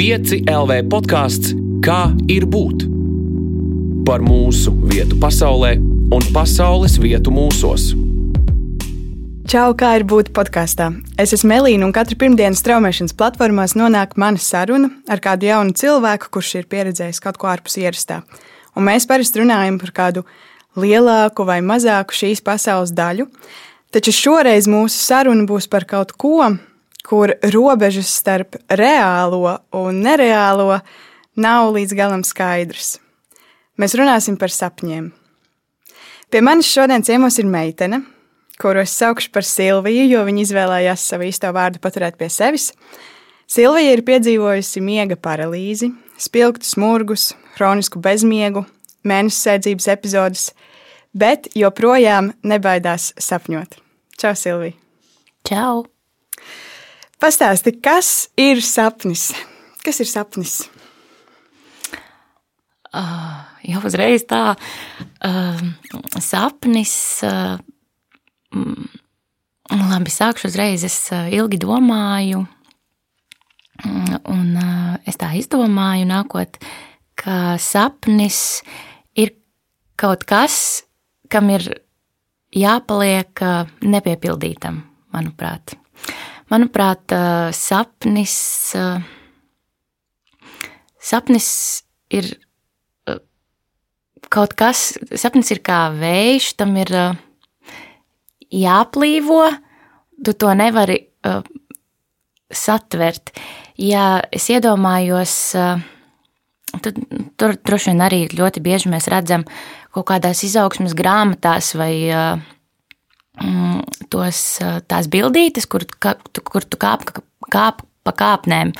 5 LV podkāsts Kā ir būt? Par mūsu vietu pasaulē un pasaules vietu mūsos. Čau, kā ir būt podkāstā. Es esmu Melīna, un katru pirmdienu straumēšanas platformās nonāk mana saruna ar kādu jaunu cilvēku, kurš ir pieredzējis kaut ko ārpus ierastā. Un mēs parasti runājam par kādu lielāku vai mazāku šīs pasaules daļu. Taču šoreiz mūsu saruna būs par kaut ko, kur robežas starp reālo un nereālo nav līdz galam skaidrs. Mēs runāsim par sapņiem. Pie manis šodien ciemos ir meitene, kuru es saukšu par Silviju, jo viņa izvēlējās savu īsto vārdu paturēt pie sevis. Silvija ir piedzīvojusi miega paralīzi, spilgtu smurgus, hronisku bezmiegu, mēnesis sēdzības epizodes, bet joprojām nebaidās sapņot. Čau, Silvija! Čau! Pastāsti, kas ir sapnis? Kas ir sapnis? Uh, jau uzreiz tā, uh, sapnis. Uh, labi, sākšu uzreiz. Es uh, ilgi domāju, un uh, es tā izdomāju, nākot, ka sapnis ir kaut kas, kam ir jāpaliek nepiepildītam, manuprāt. Manuprāt, sapnis, sapnis ir kaut kas, sapnis ir kā vējš, tam ir jāplīvo, tu to nevari satvert. Ja es iedomājos, tad tur droši vien arī ļoti bieži mēs redzam kaut kādās izaugsmas grāmatās vai mm, tos, tās bildītes, kur, ka, kur tu kāp, kāp pa kāpnēm.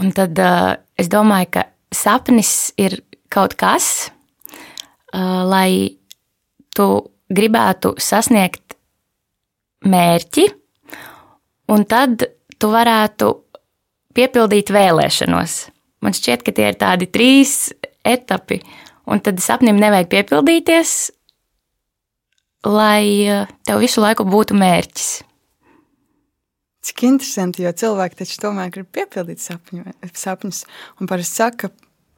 Un tad uh, es domāju, ka sapnis ir kaut kas, uh, lai tu gribētu sasniegt mērķi, un tad tu varētu piepildīt vēlēšanos. Man šķiet, ka tie ir tādi trīs etapi, un tad sapnim nevajag piepildīties, lai eh, tev visu laiku būtu mērķis. Cik interesanti, jo cilvēki taču tomēr grib piepildīt sapņu, sapņus. Un parasti saka,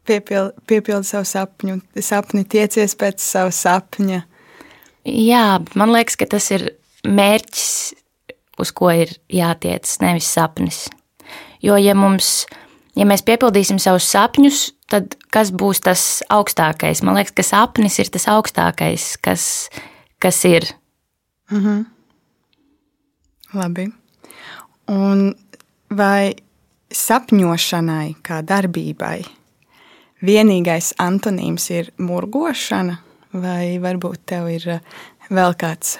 piepildi, piepildi savu sapņu, sapni, tiecies pēc sava sapņa. Jā, man liekas, ka tas ir mērķis, uz ko ir jātiec, nevis sapnis. Jo, ja, mums, ja mēs piepildīsim savus sapņus, tad kas būs tas augstākais? Man liekas, ka sapnis ir tas augstākais, kas, kas ir. Mm -hmm. Labi. Un vai sapņošanai, kā darbībai, vienīgais antonīms ir murgošana, vai varbūt tev ir eh, vēl kāds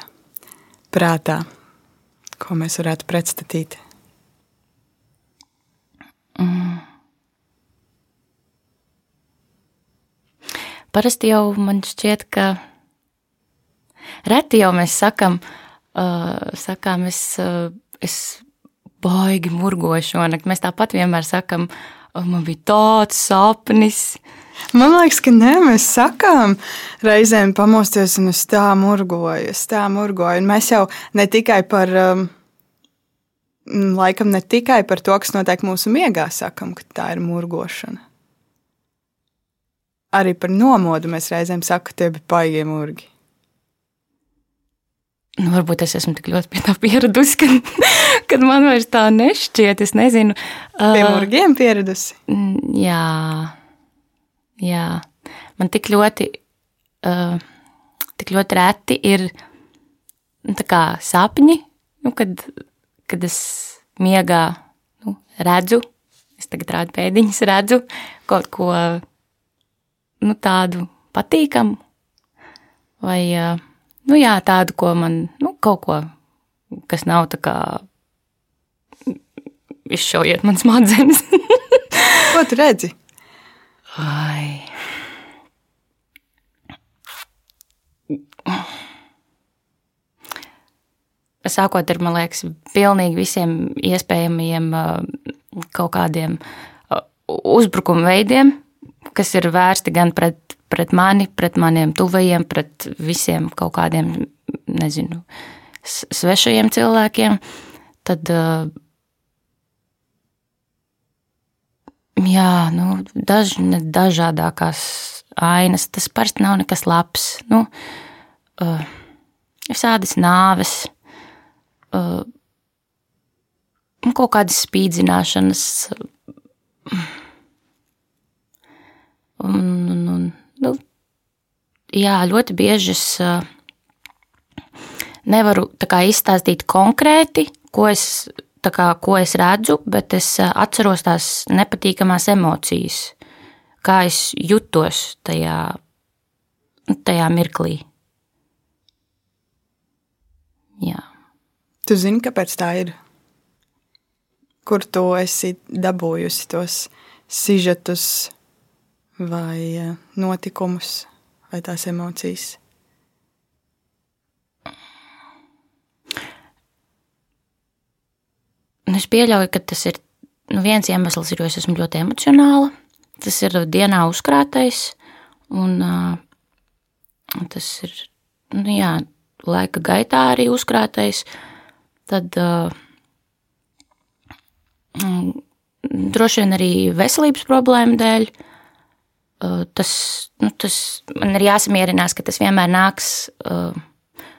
prātā, ko mēs varētu pretstatīt? Mm. Parasti jau man šķiet, ka reti jau mēs sakam, uh, sakām, es, uh, es baigi murgoju šonakt. Mēs tāpat vienmēr sakam, oh, man bija tāds sapnis. Man liekas, ka nē, mēs sakām, reizēm pamosties un es tā murgoju, es tā murgoju. Un mēs jau ne tikai par, um, laikam, ne tikai par to, kas notiek mūsu miegā, sakam, ka tā ir murgošana. Arī par nomodu mēs reizēm sakām, ka tie bija paigie murgi. Nu, varbūt es esmu tik ļoti pie tā pieradusi, ka, kad man vairs tā nešķiet. Es nezinu, pie murgiem pieradusi. Jā, jā. man tik ļoti, uh, tik ļoti reti ir nu, sapņi, nu, kad, kad es miegā nu, redzu, es tagad rādu pēdiņas, redzu kaut ko nu, tādu patīkamu vai uh, nu, jā, tādu, ko man, nu, kaut ko, kas nav tā kā izšaujiet man smadzenes. ko tu redzi? Ai. Sākot ar, man liekas, pilnīgi visiem iespējamiem kaut kādiem uzbrukuma veidiem, kas ir vērsti gan pret pret mani, pret maniem tuvajiem, pret visiem kaut kādiem, nezinu, svešajiem cilvēkiem, tad, jā, nu, daž, dažādākās ainas. Tas parasti nav nekas labs. Nu, visādas nāves, kaut kādas spīdzināšanas. Un, un, un, nu, jā, ļoti bieži es nevaru kā, izstāstīt konkrēti, ko es, kā, ko es redzu, bet es atceros tās nepatīkamās emocijas, kā es jutos tajā, tajā mirklī. Jā. Tu zini, kāpēc tā ir? Kur tu esi dabūjusi tos sižetus vai eh, notikumus vai tās emocijas? Nu, es pieļauju, ka tas ir nu, viens iemesls, ir, jo es esmu ļoti emocionāla. Tas ir dienā uzkrātais, un uh, tas ir nu, jā, laika gaitā arī uzkrātais, tad uh, droši vien arī veselības problēmu dēļ. Uh, tas, nu, tas man ir jāsamierinās, ka tas vienmēr nāks uh,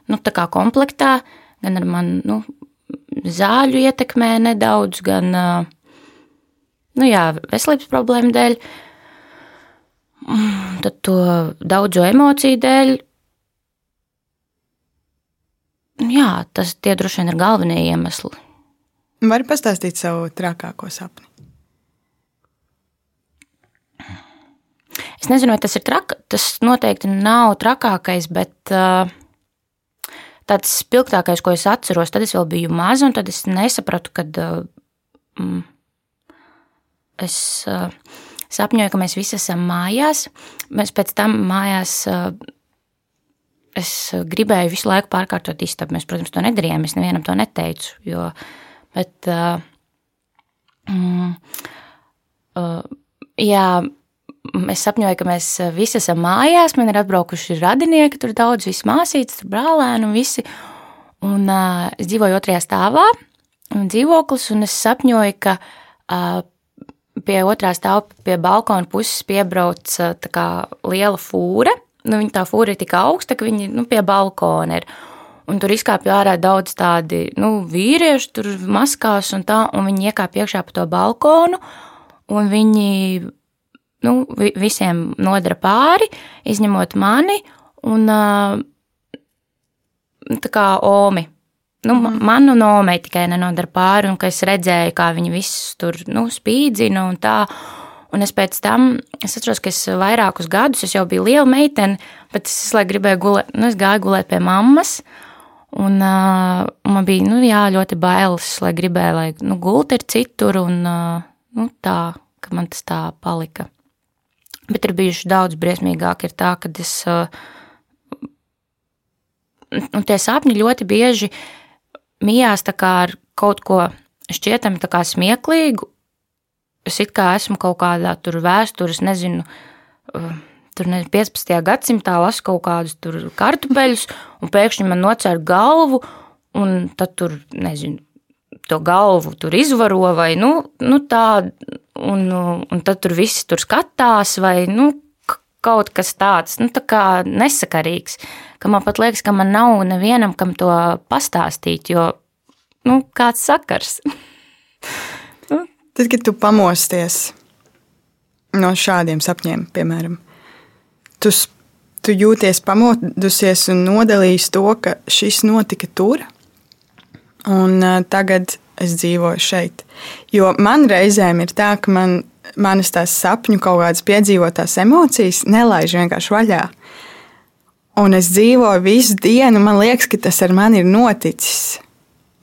nu, komplektā, gan ar manu nu, zāļu ietekmē nedaudz, gan nu, jā, veselības problēmu dēļ. Tad to daudzo emociju dēļ Jā, tas tie droši vien ir galvenie iemesli. Vari pastāstīt savu trakāko sapni? Es nezinu, vai tas ir traks. Tas noteikti nav trakākais, bet uh, tāds spilgtākais, ko es atceros, tad es vēl biju maza, un tad es nesapratu, kad uh, es uh, sapņoju, ka mēs visi esam mājās. Mēs pēc tam mājās. Es gribēju visu laiku pārkārtot istabu. Mēs, protams, to nedarījām. Es nevienam to neteicu. Jo, bet, uh, mm, uh, jā, es sapņoju, ka mēs visi esam mājās. Man ir atbraukuši radinieki, tur daudz, visas māsītes, tur brālēni un visi. Un uh, es dzīvoju otrajā stāvā, un dzīvoklis, un es sapņoju, ka uh, pie otrā stāva, pie balkona puses piebrauc uh, liela fūra nu, viņa tā fūra ir tik augsta, ka viņi nu, pie balkona ir. Un tur izkāpja ārā daudz tādi nu, vīrieši, tur maskās un tā, un viņi iekāpa iekšā pa to balkonu, un viņi nu, visiem nodara pāri, izņemot mani, un tā kā Omi. Nu, mm. Man un Omei tikai nenodara pāri, un ka es redzēju, kā viņi visus tur nu, spīdzina un tā. Un es pēc tam, es atceros, ka es vairākus gadus, es jau biju liela meitene, bet es visu laiku gribēju gulēt, nu, es gāju gulēt pie mammas. Un uh, man bija nu, jā, ļoti bailes, lai gribēju, lai nu, gulta ir citur, un uh, nu, tā, ka man tas tā palika. Bet ir bijuši daudz briesmīgāk, ir tā, ka es. Uh, nu, tie sapņi ļoti bieži mijās ar kaut ko šķietami smieklīgu, es kā esmu kaut kādā tur vēstures, nezinu, uh, tur ne, 15. gadsimtā lasu kaut kādus kartupeļus, un pēkšņi man nocēr galvu, un tad tur, nezinu, to galvu tur izvaro, vai nu, nu tā, un, un tad tur visi tur skatās, vai nu, kaut kas tāds, nu, tā nesakarīgs, ka man pat liekas, ka man nav nevienam, kam to pastāstīt, jo, nu, kāds sakars. Tad, kad tu pamosties no šādiem sapņiem, piemēram, tu, tu jūties pamodusies un nodalījis to, ka šis notika tur, un tagad es dzīvoju šeit. Jo man reizēm ir tā, ka man, manas tās sapņu kaut kādas piedzīvotās emocijas nelaiž vienkārši vaļā. Un es dzīvoju visu dienu, man liekas, ka tas ar mani ir noticis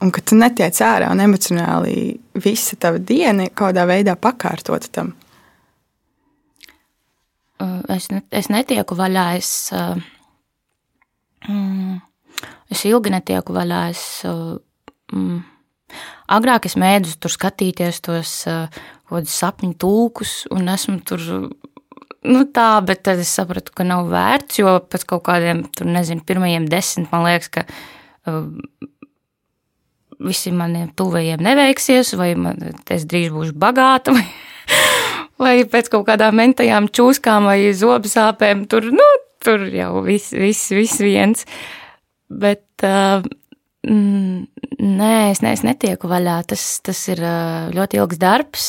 un ka tu netiec ārā un emocionāli visa tava diena ir kaut kādā veidā pakārtota tam? Es, ne, es netieku vaļā. Es, mm, es ilgi netieku vaļā. Es, uh, mm, agrāk es mēdzu tur skatīties tos uh, sapņu tulkus, un esmu tur. Nu tā, bet tad es sapratu, ka nav vērts, jo pēc kaut kādiem, tur nezinu, pirmajiem desmit man liekas, ka uh, visiem maniem tuvajiem neveiksies, vai man, es drīz būšu bagāta. Vai, vai pēc kaut kādām mentajām čūskām vai zobu sāpēm. Tur, nu, tur jau viss, viss, viss viens. Bet uh, mm, nē, es, ne, es netieku vaļā. Tas, tas ir ļoti ilgs darbs.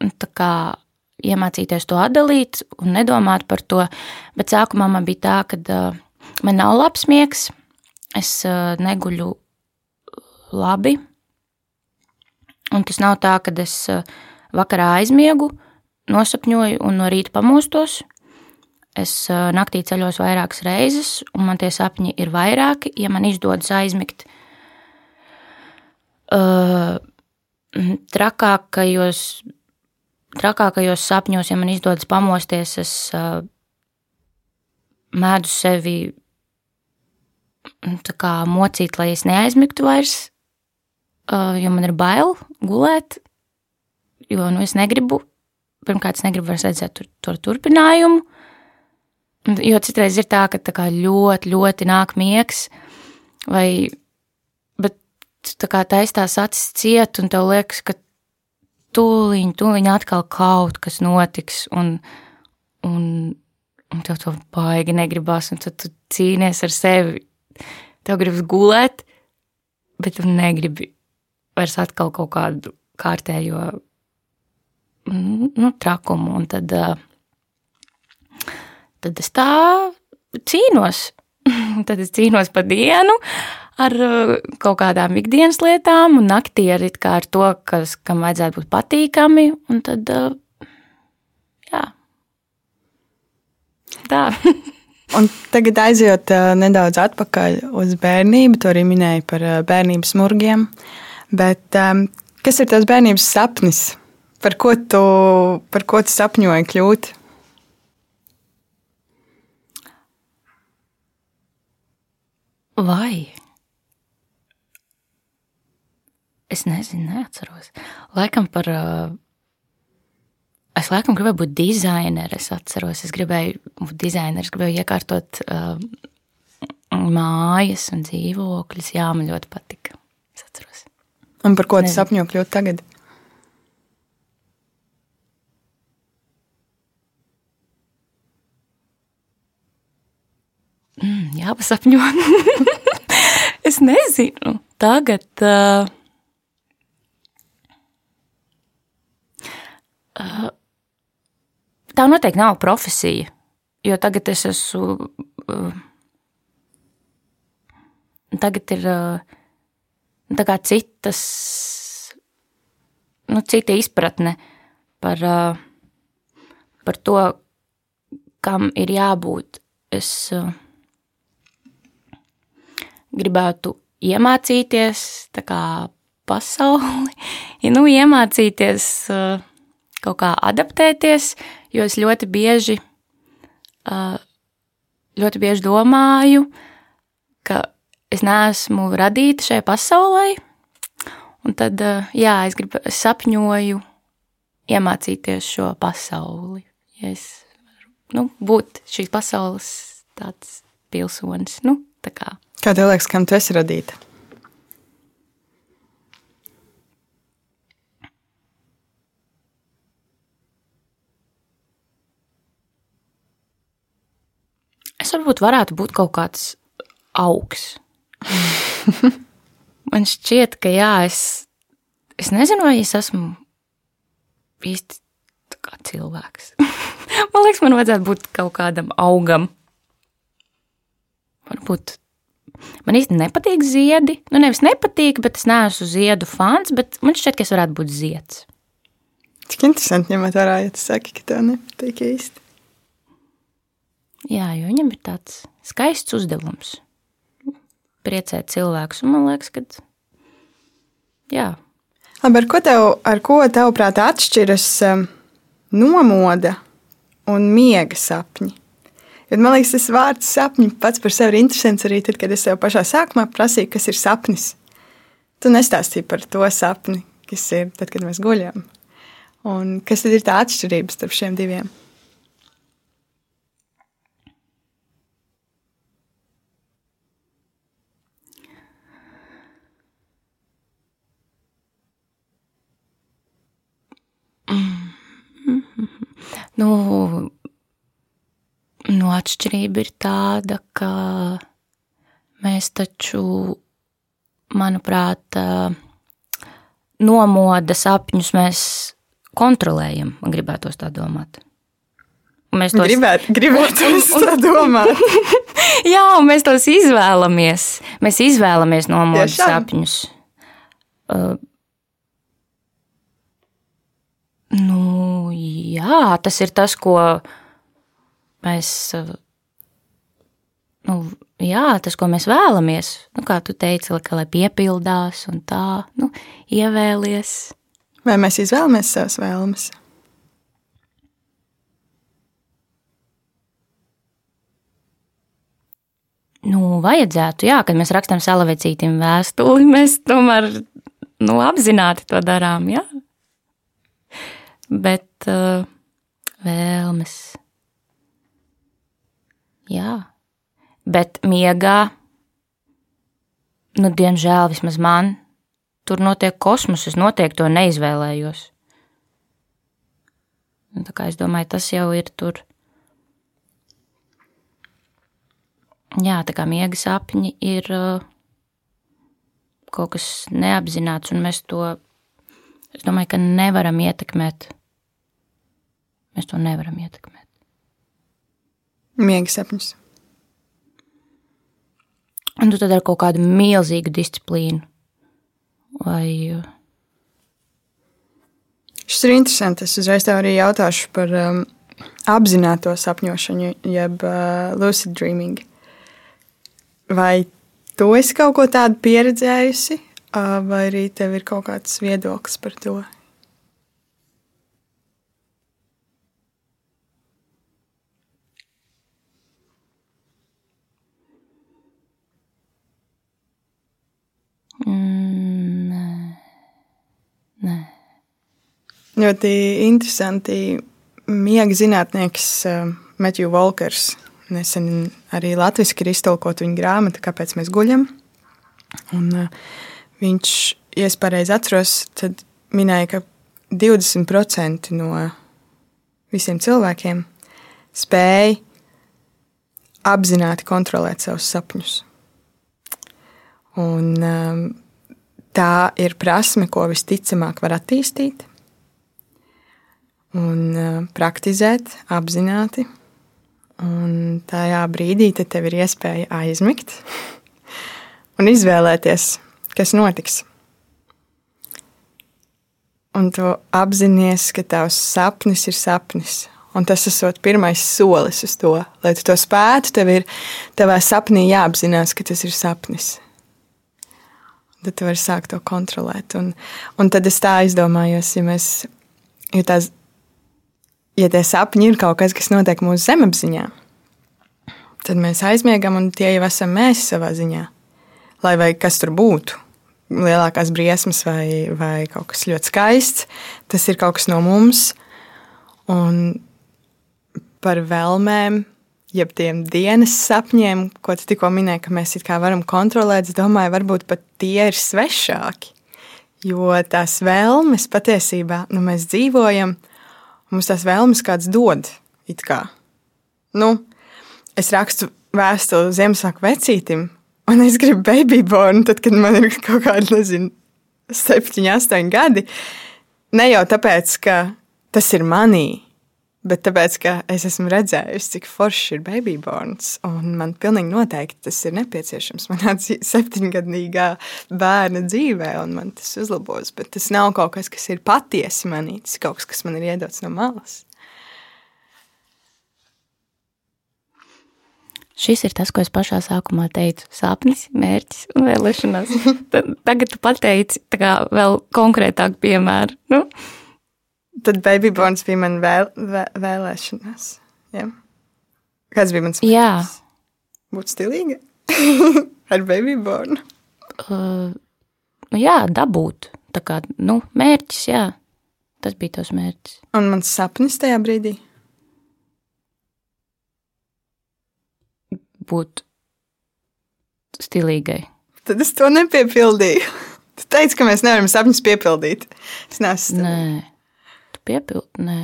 Tā kā iemācīties to atdalīt un nedomāt par to. Bet sākumā man bija tā, ka man nav labs miegs, es neguļu labi. Un tas nav tā, ka es vakarā aizmiegu, nosapņoju un no rīta pamostos. Es uh, naktī ceļos vairākas reizes, un man tie sapņi ir vairāki, ja man izdodas aizmigt. Uh, trakākajos trakākajos sapņos, ja man izdodas pamosties, es uh, mēdzu sevi kā, mocīt, lai es neaizmigtu vairs, uh, jo man ir bail gulēt, jo nu, es negribu. Pirmkārt, es negribu redzēt tur, tur turpinājumu. Jo citreiz ir tā, ka tā ļoti, ļoti nāk miegs, vai tā kā taistās acis ciet, un tev liekas, ka tūlīt, tūlīt atkal kaut kas notiks, un, un, un tev to baigi negribas, un tad tu cīnies ar sevi. Tev gribas gulēt, bet tu negribi vairs atkal kaut kādu kārtējo nu, trakumu, un tad, tad es tā cīnos. tad es cīnos pa dienu, ar uh, kaut kādām ikdienas lietām, un naktī ar, ar to, kas, kam vajadzētu būt patīkami. Un tad, uh, jā, tā. Un tagad aizjot uh, nedaudz atpakaļ uz bērnību, to arī minēja par bērnības murgiem. Bet um, kas ir tas bērnības sapnis? Par ko tu, par ko tu sapņoji kļūt? Vai Es nezinu, neatceros. Laikam par. Uh, es laikam gribēju būt dizaineris. Es atceros, es gribēju būt dizaineris, gribēju iekārtot uh, mājas un dzīvokļus. Jā, man ļoti patika. Es atceros. Un par ko tu sapņo kļūt tagad? Mm, jā, pasapņo. es nezinu. Tagad. Uh, tā noteikti nav profesija. Jo tagad es esmu. Uh, tagad ir uh, citas, nu, cita izpratne par, uh, par to, kam ir jābūt. Es gribētu iemācīties pasauli, ja, nu, iemācīties kaut kā adaptēties, jo es ļoti bieži, ļoti bieži domāju, ka es neesmu radīta šai pasaulē, un tad, jā, es, gribu, es sapņoju iemācīties šo pasauli. Ja es nu, būtu šīs pasaules tāds pilsonis, nu, tā kā. Kā tev liekas, kam tu esi radīta? Es varbūt varētu būt kaut kāds augs. man šķiet, ka jā, es, es nezinu, vai es esmu īsti cilvēks. man liekas, man vajadzētu būt kaut kādam augam. Varbūt man īsti nepatīk ziedi. Nu, nevis nepatīk, bet es neesmu ziedu fans, bet man šķiet, ka es varētu būt zieds. Cik interesanti, ņemot vērā, ja tu saki, ka tev nepatīk īsti. Jā, jo viņam ir tāds skaists uzdevums. Priecēt cilvēkus, un man liekas, ka. Jā. Labi, ar ko tev, ar ko tavuprāt, atšķiras um, nomoda un miega sapņi? Jo, man liekas, tas vārds sapņi pats par sevi ir interesants arī tad, kad es tev pašā sākumā prasīju, kas ir sapnis. Tu nestāstīji par to sapni, kas ir tad, kad mēs guļam. Un kas tad ir tā atšķirība starp šiem diviem? Mm. Nu, nu, atšķirība ir tāda, ka mēs taču, manuprāt, nomoda sapņus mēs kontrolējam, man gribētos tā domāt. Mēs tos gribētu, gribētu tā domāt. Jā, un mēs tos izvēlamies. Mēs izvēlamies nomodas Tiešām? sapņus. Uh, nu, jā, tas ir tas, ko mēs. Uh, Nu, jā, tas, ko mēs vēlamies. Nu, kā tu teici, ka, lai piepildās un tā, nu, ievēlies. Vai mēs izvēlamies savas vēlmes? Nu, vajadzētu, jā, kad mēs rakstām salavecītim vēstuli, mēs tomēr nu, apzināti to darām, jā. Bet uh, vēlmes. Jā. Bet miegā, nu, diemžēl vismaz man, tur notiek kosmos, es noteikti to neizvēlējos. Un Tā kā es domāju, tas jau ir tur. Jā, tā kā miega sapņi ir uh, kaut kas neapzināts, un mēs to, es domāju, ka nevaram ietekmēt. Mēs to nevaram ietekmēt. Miega sapņus. Un tu tad ar kaut kādu milzīgu disciplīnu. Vai uh, Šis ir interesants. Es uzreiz tev arī jautāšu par um, apzināto sapņošanu, jeb uh, lucid dreaming. Vai tu esi kaut ko tādu pieredzējusi, uh, vai arī tev ir kaut kāds viedoklis par to? Ļoti interesanti. Miega zinātnieks Matthew Walkers nesen arī latviešu ir iztulkot viņa grāmatu, kāpēc mēs guļam. Un, uh, viņš, ja es pareizi atceros, tad minēja, ka 20% no visiem cilvēkiem spēj apzināti kontrolēt savus sapņus. Un, um, tā ir prasme, ko visticamāk var attīstīt un uh, praktizēt apzināti. Un tajā brīdī te tev ir iespēja aizmigt un izvēlēties, kas notiks. Un tu apzinājies, ka tavs sapnis ir sapnis. Un tas ir pirmais solis uz to. Lai tu to spētu, tev ir tavā sapnī jāapzinās, ka tas ir sapnis. Tad tu vari sākt to kontrolēt. Un, un tad es tā aizdomājos, ja mēs, jo tās ja tie sapņi ir kaut kas, kas notiek mūsu zemapziņā, tad mēs aizmiegam, un tie jau esam mēs savā ziņā. Lai vai kas tur būtu, lielākās briesmas vai, vai kaut kas ļoti skaists, tas ir kaut kas no mums. Un par vēlmēm, jeb tiem dienas sapņiem, ko tu tikko minēji, ka mēs varam kontrolēt, es domāju, varbūt pat tie ir svešāki. Jo tās vēlmes patiesībā, nu, mēs dzīvojam, Mums tās vēlmes kāds dod. kā. Nu, es rakstu vēstuli Ziemassvētku vecītim, un es gribu baby born, tad, kad man ir kaut kādi, nezinu, septiņi, astoņi gadi. Ne jau tāpēc, ka tas ir manī, bet tāpēc, ka es esmu redzējusi, cik foršs ir baby borns. Un man pilnīgi noteikti tas ir nepieciešams manā septiņgadīgā bērna dzīvē, un man tas uzlabos. Bet tas nav kaut kas, kas ir patiesi manī, tas kaut kas, kas man ir iedots no malas. Šis ir tas, ko es pašā sākumā teicu. Sapnis, mērķis un vēlēšanās. Tagad tu pateici vēl konkrētāk piemēru. Nu, Tad baby borns bija man vēl, vē, vēlēšanās. Ja? Kāds bija mans jā, mērķis? Būt stilīga ar baby born. uh, nu jā, dabūt. Tā kā, nu, mērķis, jā. Tas bija tavs mērķis. Un mans sapnis tajā brīdī. Būt stilīgai. Tad es to nepiepildīju. Tu teici, ka mēs nevaram sapņus piepildīt. Es neesmu. Nē, tu piepildi, nē.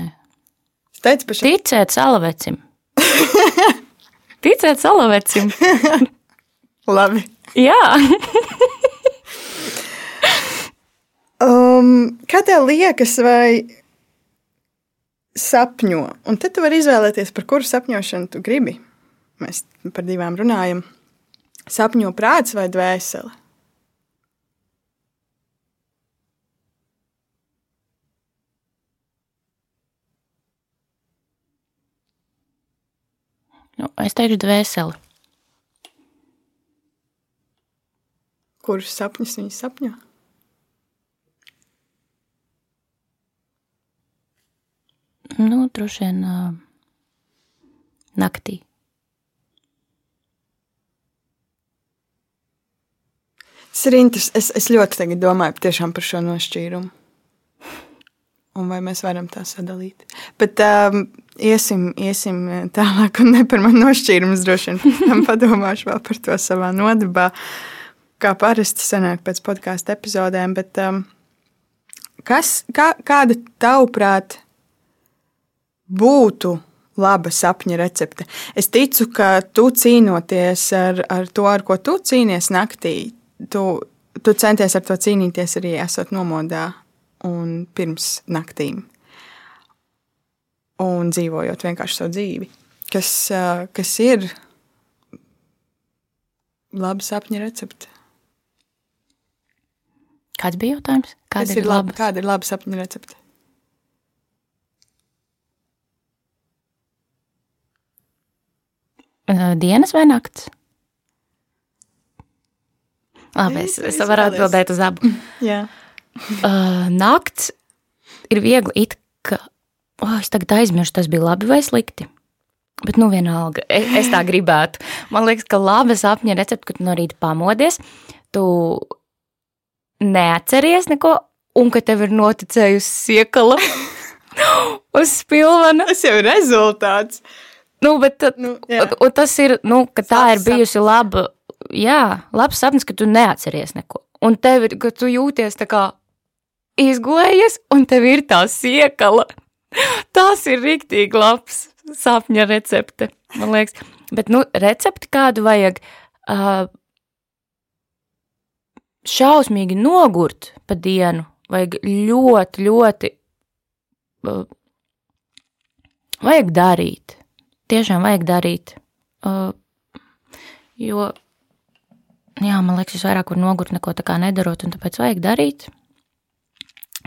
Es teici pašai? Ticēt salavecim. Ticēt salavecim. Labi. Jā. Um, kā tev liekas, vai sapņo? Un tad tu vari izvēlēties, par kuru sapņošanu tu gribi. Mēs par divām runājam. Sapņo prāts vai dvēsele? Nu, es teikšu dvēseli. Kurus sapņus viņi sapņo? Nu, droši vien uh, naktī. Tas ir interesanti. Es, es ļoti domāju tiešām par šo nošķīrumu. Un vai mēs varam tā sadalīt? Bet um, iesim, iesim tālāk, un ne par manu nošķīrumu. Es droši vien tam padomāšu vēl par to savā nodabā, kā parasti sanāk pēc podkāstu epizodēm. Bet, um, kas, kā, kāda tavuprāt būtu laba sapņa recepte? Es ticu, ka tu cīnoties ar, ar to, ar ko tu cīnies naktī, tu, tu centies ar to cīnīties arī esot nomodā un pirms naktīm. Un dzīvojot vienkārši savu dzīvi. Kas, kas ir laba sapņa recepte? Kāds bija jautājums? Kāda ir, ir laba, kāda ir laba sapņa recepte? Dienas vai nakts? Labi, es, es varu atbildēt uz abu. Jā. Uh, nakts ir viegli it kā, oh, es tagad aizmirstu, tas bija labi vai slikti. Bet, nu, vienalga, es, es tā gribētu. Man liekas, ka laba sapņa recepte, kad no rīta pamodies, tu neatceries neko, un ka tev ir noticējusi siekala uz spilvena. Tas jau ir rezultāts. Nu, bet, nu, un, un tas ir, nu, ka tā Labs ir bijusi laba, jā, labs sapnis, ka tu neatceries neko. Un tev ir, ka tu jūties tā kā izgulējies, un tev ir tā siekala. Tas ir riktīgi labs sapņa recepte, man liekas. Bet, nu, recepti kādu vajag uh, šausmīgi nogurt pa dienu, vajag ļoti, ļoti, uh, vajag darīt tiešām vajag darīt. Uh, jo, jā, man liekas, es vairāk varu nogurt neko tā kā nedarot, un tāpēc vajag darīt.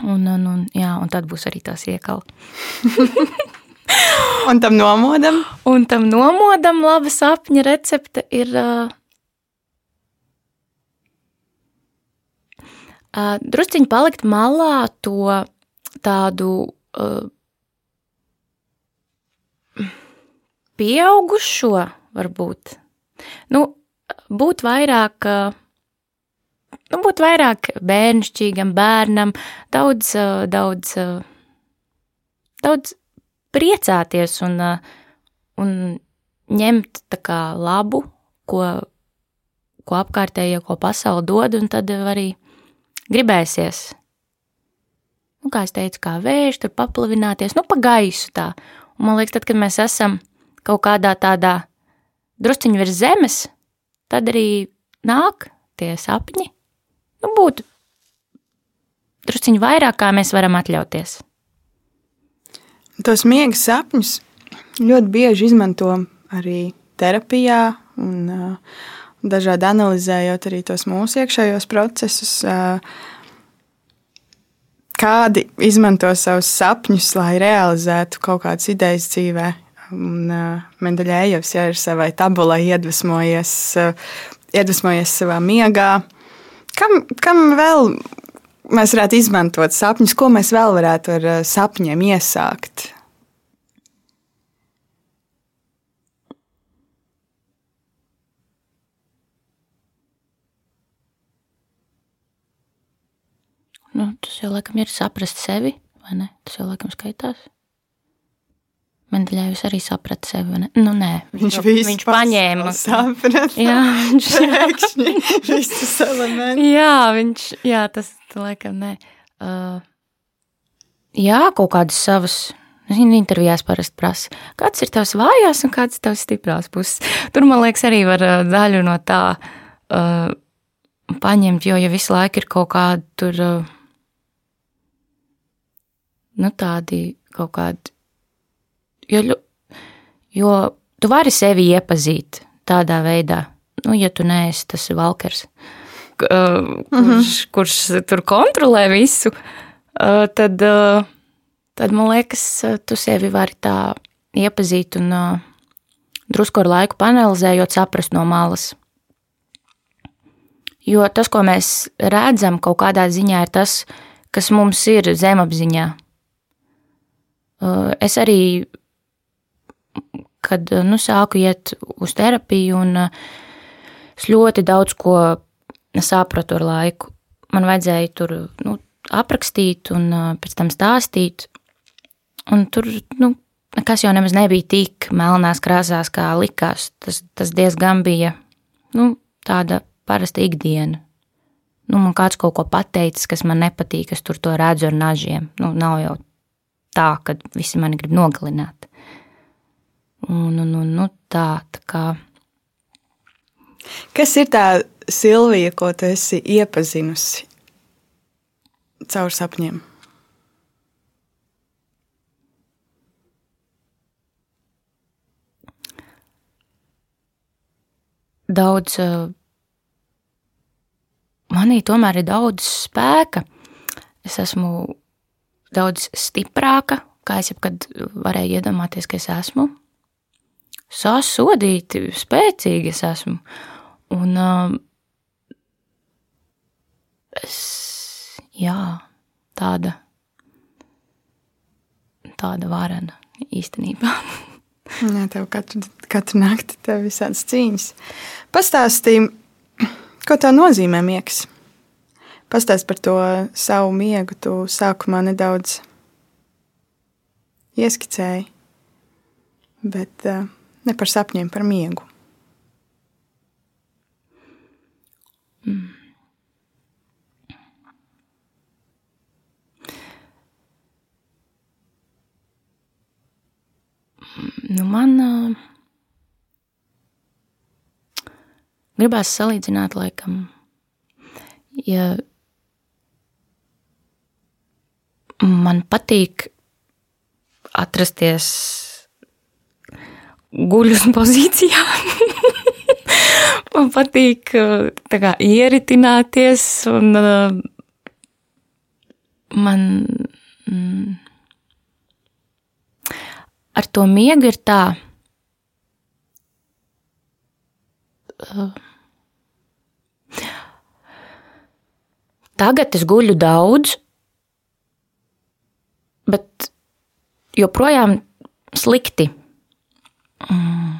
Un, un, un, jā, un tad būs arī tās iekala. un tam nomodam? Un tam nomodam laba sapņa recepte ir. Uh, uh, drusciņi palikt malā to tādu uh, pieaugušo, varbūt. Nu, būt vairāk, nu, būt vairāk bērnišķīgam bērnam, daudz, daudz, daudz priecāties un, un ņemt kā labu, ko, ko apkārtējie, ko pasauli dod, un tad arī gribēsies. Nu, kā es teicu, kā vējš, tur paplavināties, nu, pa gaisu tā. Un man liekas, tad, kad mēs esam kaut kādā tādā drusciņā virs zemes, tad arī nāk tie sapņi. Nu, būt drusciņā vairāk, kā mēs varam atļauties. Tos miega sapņus ļoti bieži izmanto arī terapijā un uh, dažādi analizējot arī tos mūsu iekšējos procesus. Uh, kādi izmanto savus sapņus, lai realizētu kaut kādas idejas dzīvē, Un uh, Mendeļējevs ja ir savai tabulai iedvesmojies, uh, iedvesmojies savā miegā. Kam, kam vēl mēs varētu izmantot sapņus, ko mēs vēl varētu ar uh, sapņiem iesākt? Nu, tas jau laikam ir saprast sevi, vai ne? Tas jau laikam skaitās. Mendeļēvis arī saprata sevi. Ne? Nu, nē, viņš viņš, viņš paņēma. Saprata. Jā, viņš pēkšņi visus elementus. Jā, viņš, jā, tas laikam nē. Uh, jā, kaut kādas savas, Zini, intervijās parasti prasa, kāds ir tavs vājās un kāds ir tavs stiprās puses. Tur, man liekas, arī var daļu no tā uh, paņemt, jo ja visu laiku ir kaut kādi tur, uh, nu tādi kaut kādi, jo, jo tu vari sevi iepazīt tādā veidā, nu, ja tu neesi tas valkers, uh, kurš, mm -hmm. kurš tur kontrolē visu, uh, tad. Uh, tad man liekas, tu sevi vari tā iepazīt un uh, drusku ar laiku panelizējot, saprast no malas. Jo tas, ko mēs redzam, kaut kādā ziņā ir tas, kas mums ir zemapziņā. Uh, es arī, kad nu, sāku iet uz terapiju, un uh, es ļoti daudz ko sapratu ar laiku. Man vajadzēja tur nu, aprakstīt un pēc tam stāstīt, Un tur nu, nekas jau nemaz nebija tik melnās krāsās, kā likās. Tas, tas diezgan bija nu, tāda parasta ikdiena. Nu, man kāds kaut ko pateicis, kas man nepatīk, es tur to redzu ar nažiem. Nu, nav jau tā, ka visi mani grib nogalināt. Un, un, un, nu, tā, tā kā. Kas ir tā Silvija, ko tu esi iepazinusi caur sapņiem? daudz, eh, manī tomēr ir daudz spēka. Es esmu daudz stiprāka, kā es jebkad varēju iedomāties, ka es esmu. Sasodīti, spēcīgi es esmu. Un uh, es, jā, tāda, tāda varena īstenībā. Jā, tev katru, katru nakti tev visādas cīņas. Pastāstīji, ko tā nozīmē miegs. Pastāst par to savu miegu. Tu sākumā nedaudz ieskicēji, bet uh, ne par sapņiem, par miegu. Mm. Nu, man uh, gribās salīdzināt, laikam, ja man patīk atrasties guļus pozīcijā. man patīk kā, ieritināties, un uh, man. Mm, ar to miegu ir tā. Uh, tagad es guļu daudz, bet joprojām slikti. Mm,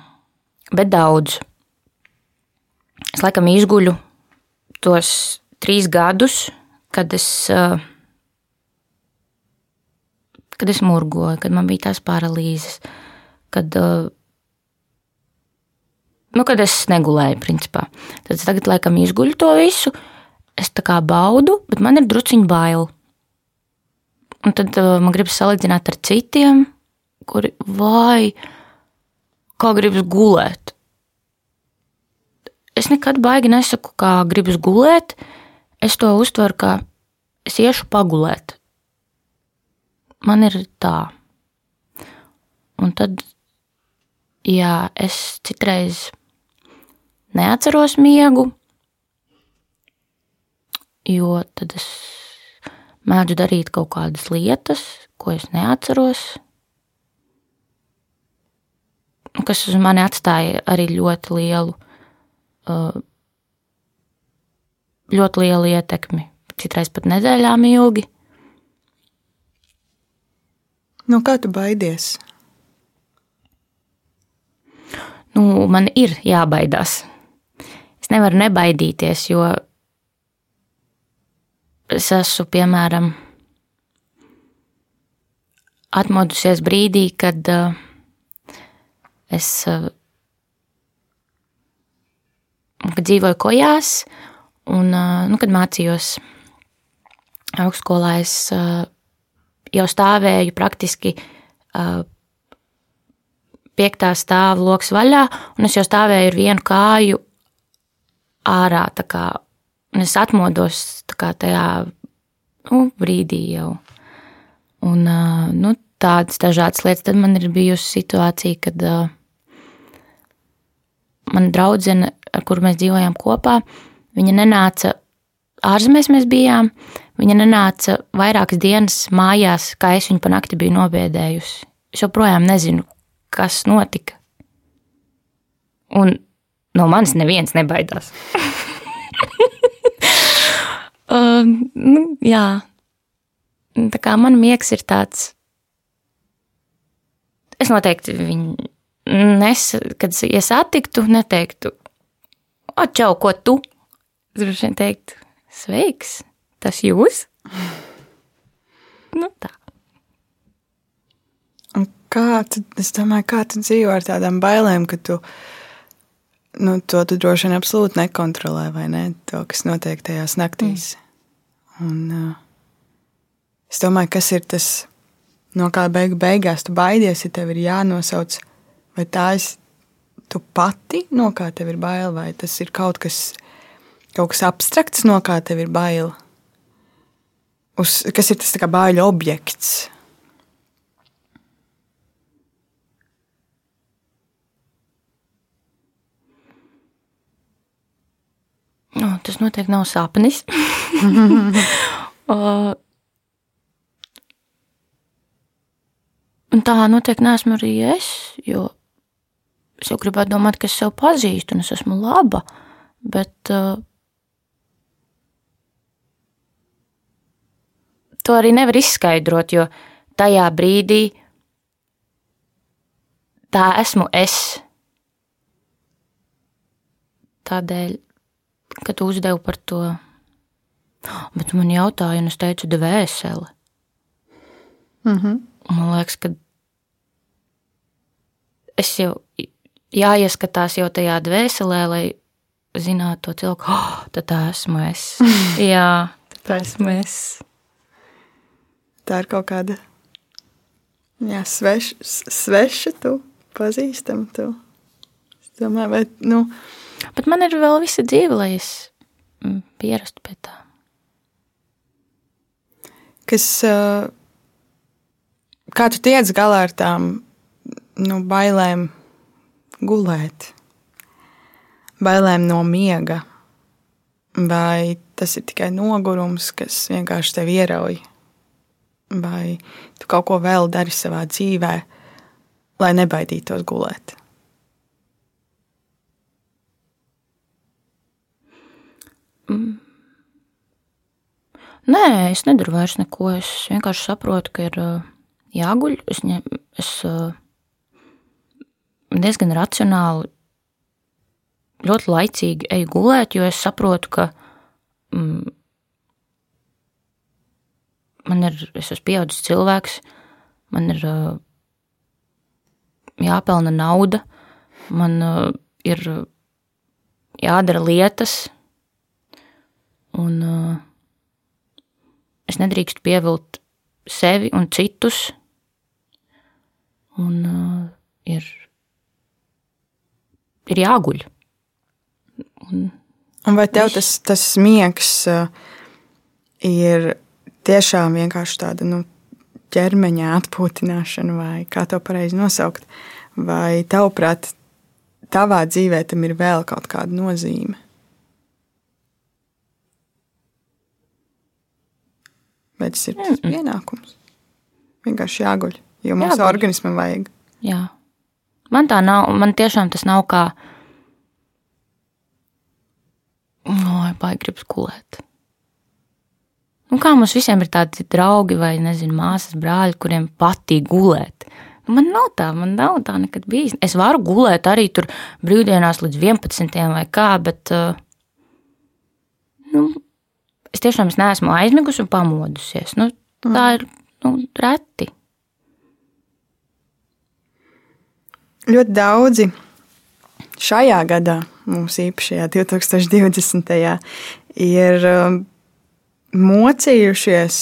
bet daudz. Es laikam izguļu tos trīs gadus, kad es uh, kad es murgoju, kad man bija tās paralīzes, kad, uh, nu, kad es negulēju, principā. Tad es tagad laikam izguļu to visu, es tā kā baudu, bet man ir drusciņi bail. Un tad uh, man gribas salīdzināt ar citiem, kuri vai kā gribas gulēt. Es nekad baigi nesaku, kā gribas gulēt. Es to uztveru, kā es iešu pagulēt man ir tā. Un tad, ja es citreiz neatceros miegu, jo tad es mēdzu darīt kaut kādas lietas, ko es neatceros, kas uz mani atstāja arī ļoti lielu, uh, ļoti lielu ietekmi. Citreiz pat nedēļām ilgi. No kā tu baidies? Nu, man ir jābaidās. Es nevaru nebaidīties, jo es esmu, piemēram, atmodusies brīdī, kad uh, es kad dzīvoju kojās, un uh, nu, kad mācījos augstskolā, es uh, jau stāvēju praktiski piektā stāva lokus vaļā, un es jau stāvēju ar vienu kāju ārā. Kā, un es atmodos kā, tajā nu, brīdī jau. Un, nu, tādas dažādas lietas. Tad man ir bijusi situācija, kad uh, mana draudzene, ar kuru mēs dzīvojām kopā, viņa nenāca ārzemēs, mēs bijām. Viņa nenāca vairākas dienas mājās, kā es viņu pa nakti biju nobiedējusi. Es joprojām nezinu, kas notika. Un no manis neviens nebaidās. uh, nu, jā, tā kā man miegs ir tāds. Es noteikti viņu, nes, kad ja satiktu, neteiktu, o, čau, ko tu? Droši vien teiktu, sveiks, tas jūs? nu, tā. Kā tu, es domāju, kā tu dzīvo ar tādām bailēm, ka tu, nu, to tu droši vien absolūti nekontrolē, vai ne? To, kas notiek tajās naktīs. Mm. Un, uh, es domāju, kas ir tas, no kā beigu beigās tu baidies, ja tev ir jānosauc, vai tā ir tu pati, no kā tev ir bail, vai tas ir kaut kas, kaut kas abstrakts, no kā tev ir bail. Uz, kas ir tas kā baiļu objekts? Nu, tas noteikti nav sapnis. Un tā noteikti neesmu arī es, jo es jau gribētu domāt, ka es sev pazīstu un es esmu laba. Bet uh, to arī nevar izskaidrot, jo tajā brīdī tā esmu es. Tādēļ kad tu uzdevi par to. Bet man jautāja, un es teicu, dvēseli. Mm -hmm. Man liekas, ka es jau jāieskatās jau tajā dvēselē, lai zinātu to cilvēku, oh, tad tā esmu es. Jā, tā esmu es. Tā ir kaut kāda jā, sveša, sveša tu, pazīstama tu. Es domāju, vai, nu, Bet man ir vēl visa dzīve, lai es mm, pierastu pie tā. Kas, kā tu tiec galā ar tām nu, bailēm gulēt, bailēm no miega? Vai tas ir tikai nogurums, kas vienkārši tevi ierauj? Vai tu kaut ko vēl dari savā dzīvē, lai nebaidītos gulēt? Mm. Nē, es nedaru vairs neko. Es vienkārši saprotu, ka ir jāguļ. Es, ņem, es uh, diezgan racionāli, ļoti laicīgi eju gulēt, jo es saprotu, ka mm, man ir, es esmu pieaudzis cilvēks, man ir uh, jāpelna nauda, man ir jādara lietas Un uh, es nedrīkstu pievilt sevi un citus. Un uh, ir, ir jāguļ. Un, un vai tev tas, tas miegs uh, ir tiešām vienkārši tāda nu, ķermeņa atpūtināšana, vai kā to pareizi nosaukt? Vai tavuprāt, tavā dzīvē tam ir vēl kaut kāda nozīme? Vai tas ir tas pienākums? Vienkārši jāguļ, jo mums jāguļ. organismam vajag. Jā. Man tā nav, man tiešām tas nav kā, oi, vai gribas gulēt. Nu, kā mums visiem ir tādi draugi vai, nezinu, māsas, brāļi, kuriem patīk gulēt. Nu, man nav tā, man nav tā nekad bijis. Es varu gulēt arī tur brīvdienās līdz 11. vai kā, bet, uh, nu, es tiešām es neesmu aizmigusi un pamodusies. Nu, tā mm. ir nu, reti. Ļoti daudzi šajā gadā, mums īpašajā 2020. ir um, mocījušies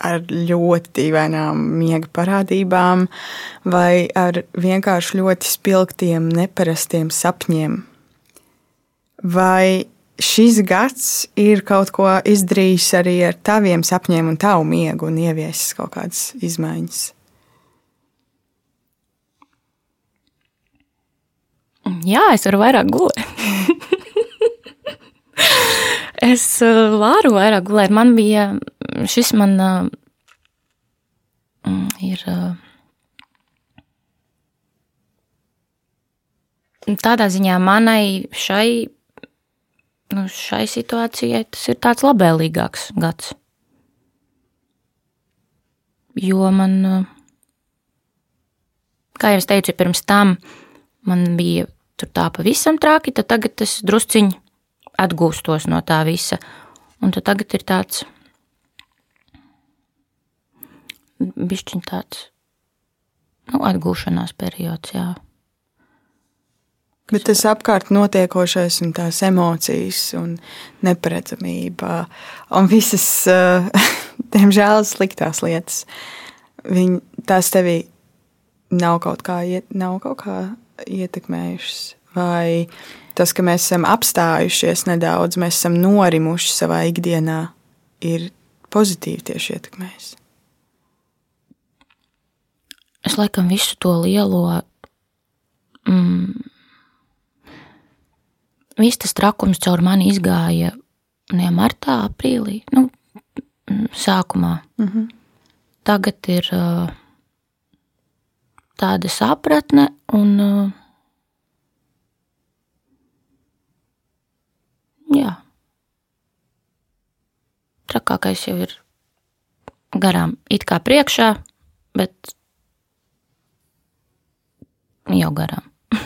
ar ļoti dīvainām miega parādībām, vai ar vienkārši ļoti spilgtiem, neparastiem sapņiem. Vai šis gads ir kaut ko izdarījis arī ar taviem sapņiem un tavu miegu un ieviesis kaut kādas izmaiņas? Jā, es varu vairāk gulēt. es uh, varu vairāk gulēt. Man bija šis man uh, ir. Uh, tādā ziņā manai šai, nu, šai situācijai tas ir tāds labvēlīgāks gads. Jo man, kā jau es teicu, pirms tam man bija tur tā pavisam traki, tad tagad es drusciņi atgūstos no tā visa. Un tad tagad ir tāds bišķiņ tāds nu, atgūšanās periods, jā. Bet tas apkārt notiekošais un tās emocijas un neparedzamība un visas, diemžēl, sliktās lietas, viņi, tās tevī nav kaut kā, nav kaut kā ietekmējušas. Vai tas, ka mēs esam apstājušies nedaudz, mēs esam norimuši savā ikdienā, ir pozitīvi tieši ietekmējis? Es laikam visu to lielo, mm, viss tas trakums caur mani izgāja ne martā, aprīlī, nu, mm, sākumā. Mm -hmm. Tagad ir uh, tāda sapratne un jā. Trakākais jau ir garām, it kā priekšā, bet jau garām.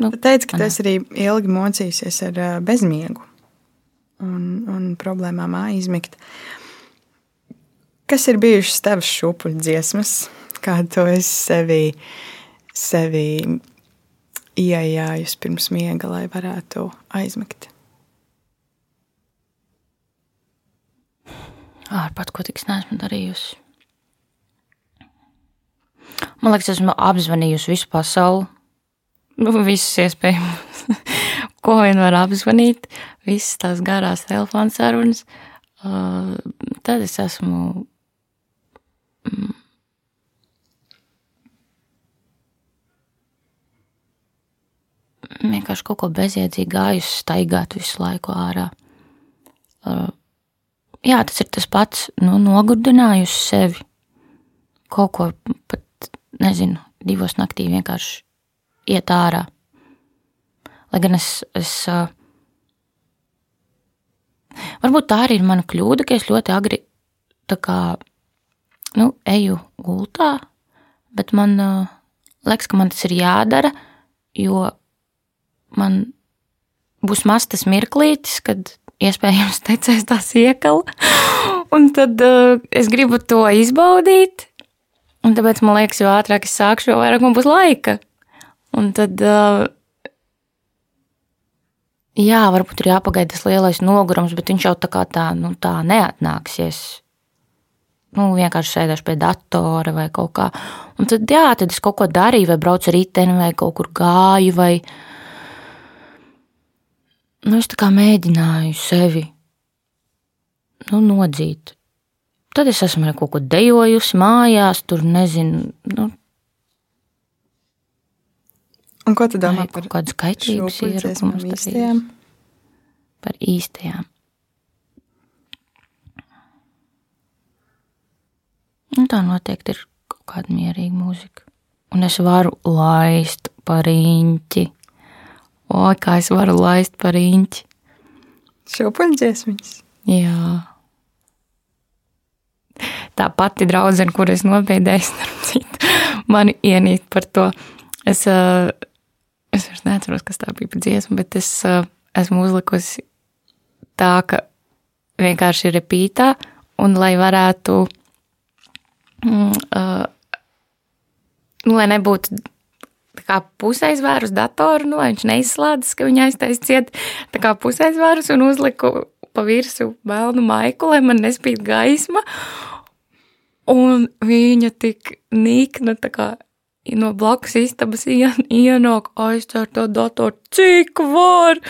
nu, tu teici, ka tas arī ilgi mocīsies ar bezmiegu un, un problēmām aizmigt. Kas ir bijušas tavas šūpuļu dziesmas, kādu to esi sevi, sevi ieejājusi pirms miega, lai varētu aizmigt? Ārpat, ko tik neesmu darījusi. Man liekas, esmu apzvanījusi visu pasauli. Nu, visas iespējamas, ko vien var apzvanīt, visas tās garās telefona sarunas. Uh, tad es esmu. Vienkārši kaut ko bezjēdzīgi gājusi, staigāt visu laiku ārā. Uh, jā, tas ir tas pats, nu, nogurdinājusi sevi. Kaut ko pat, nezinu, divos naktī vienkārši iet ārā. Lai gan es, es uh, varbūt tā arī ir mana kļūda, ka es ļoti agri tā kā, nu, eju gultā, bet man uh, liekas, ka man tas ir jādara, jo man būs maz tas mirklītis, kad iespējams tecēs tā iekala. Un tad uh, es gribu to izbaudīt. Un tāpēc man liekas, jo ātrāk es sākšu, jo vairāk man būs laika. Un tad, uh, jā, varbūt ir jāpagaida tas lielais nogurums, bet viņš jau tā kā tā, nu, tā neatnāksies. Nu, vienkārši sēdēšu pie datora vai kaut kā. Un tad, jā, tad es kaut ko darīju, vai braucu ar riteni, vai kaut kur gāju, vai, uh, nu, es tā kā mēģināju sevi nu, nodzīt. Tad es esmu kaut ko dejojusi mājās, tur nezinu. Nu, Un ko tu domā par kādu skaitlības ierokumu īstajām? Par īstajām. Un tā noteikti ir kaut kāda mierīga mūzika. Un es varu laist par īņķi O, kā es varu laist par īņķi. Šūpuļdziesmiņas. Jā. Tā pati draudzene, kur es nobēdēju, starp citu, mani ienīt par to. Es, es vairs neatceros, kas tā bija pa dziesmu, bet es esmu uzlikusi tā, ka vienkārši ir repītā, un lai varētu, mm, uh, nu, lai nebūtu pusaizvērus datoru, nu, lai viņš neizslēdzas, ka viņa aiztais ciet tā kā pusaizvērus un uzliku pa virsu melnu maiku, lai man nespīd gaisma. Un viņa tik nikna, tā kā no blakus istabas ien, ienāk, aizcer to datoru, cik var,